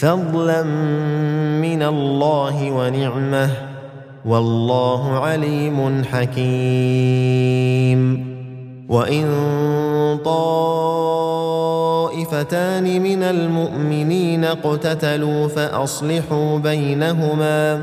فضلا من الله ونعمة والله عليم حكيم. وإن طائفتان من المؤمنين اقتتلوا فأصلحوا بينهما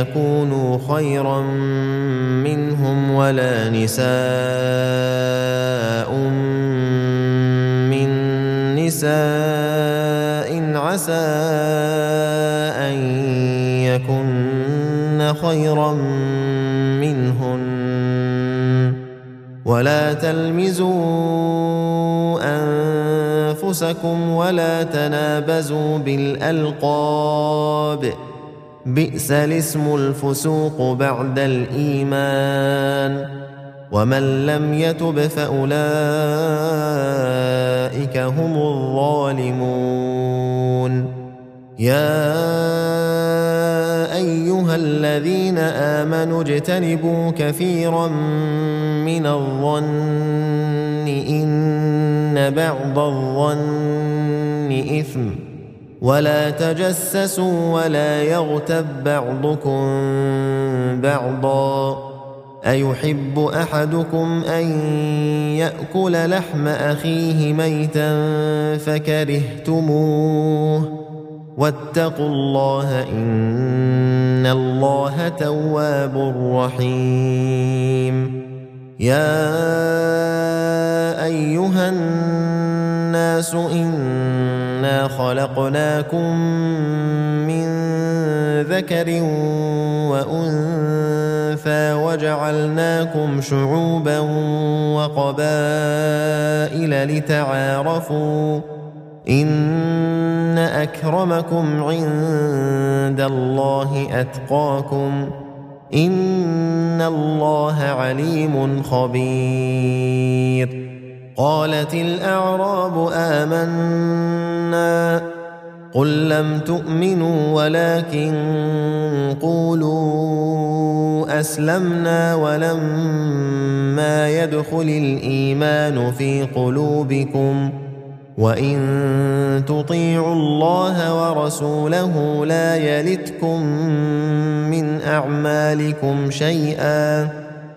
يكونوا خيرا منهم ولا نساء من نساء عسى أن يكن خيرا منهن. ولا تلمزوا أنفسكم ولا تنابزوا بالألقاب. بئس الاسم الفسوق بعد الإيمان. ومن لم يتب فأولئك هم الظالمون. يا أيها الذين آمنوا اجتنبوا كثيرا من الظن إن بعض الظن إثم. ولا تجسسوا ولا يغتب بعضكم بعضا. أيحب أحدكم أن يأكل لحم أخيه ميتا فكرهتموه. واتقوا الله إن الله تواب رحيم. يا أيها الناس خلقناكم من ذكر وأنثى وجعلناكم شعوبا وقبائل لتعارفوا إن أكرمكم عند الله أتقاكم إن الله عليم خبير قالت الأعراب آمنا قل لم تؤمنوا ولكن قولوا أسلمنا ولما يدخل الإيمان في قلوبكم وإن تطيعوا الله ورسوله لا يلتكم من أعمالكم شيئا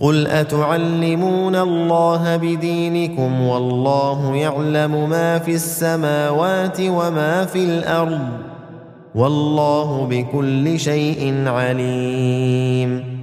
قل اتعلمون الله بدينكم والله يعلم ما في السماوات وما في الأرض والله بكل شيء عليم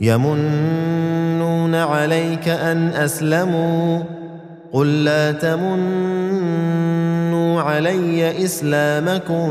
يمنون عليك ان اسلموا قل لا تمنوا علي اسلامكم